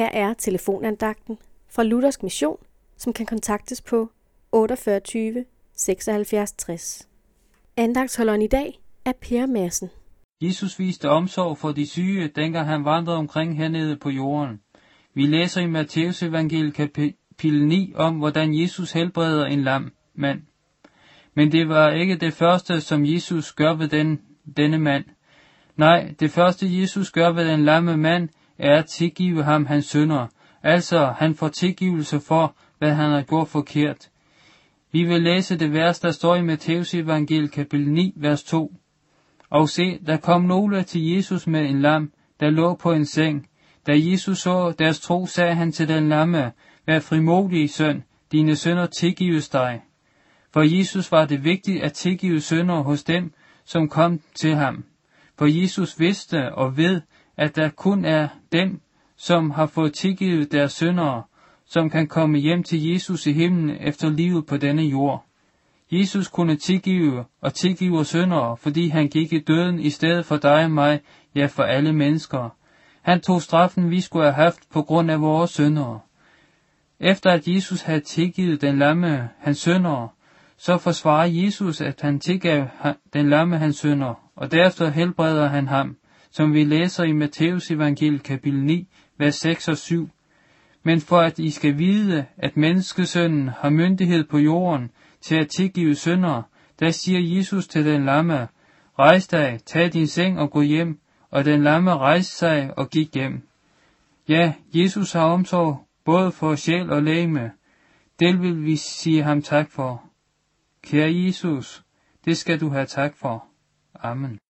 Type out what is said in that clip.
Her er telefonandagten fra Luthersk Mission, som kan kontaktes på 48 76 60. Andagtsholderen i dag er Per Madsen. Jesus viste omsorg for de syge, dengang han vandrede omkring hernede på jorden. Vi læser i Matteus evangeliet kapitel 9 om, hvordan Jesus helbreder en lam mand. Men det var ikke det første, som Jesus gør ved den, denne mand. Nej, det første Jesus gør ved den lamme mand, er at tilgive ham hans synder. Altså, han får tilgivelse for, hvad han har gjort forkert. Vi vil læse det vers, der står i Matteus evangel kapitel 9, vers 2. Og se, der kom nogle til Jesus med en lam, der lå på en seng. Da Jesus så deres tro, sagde han til den lamme, Vær frimodig, søn, dine sønder tilgives dig. For Jesus var det vigtigt at tilgive sønder hos dem, som kom til ham. For Jesus vidste og ved, at der kun er den, som har fået tilgivet deres syndere, som kan komme hjem til Jesus i himlen efter livet på denne jord. Jesus kunne tilgive og tilgive syndere, fordi han gik i døden i stedet for dig og mig, ja for alle mennesker. Han tog straffen, vi skulle have haft på grund af vores syndere. Efter at Jesus havde tilgivet den lamme hans syndere, så forsvarer Jesus, at han tilgav den lamme hans synder, og derefter helbreder han ham, som vi læser i Matteus evangeliet kapitel 9, vers 6 og 7. Men for at I skal vide, at menneskesønnen har myndighed på jorden til at tilgive synder, der siger Jesus til den lamme, Rejs dig, tag din seng og gå hjem, og den lamme rejste sig og gik hjem. Ja, Jesus har omsorg både for sjæl og lægeme. Det vil vi sige ham tak for. Kære Jesus, det skal du have tak for. Amen.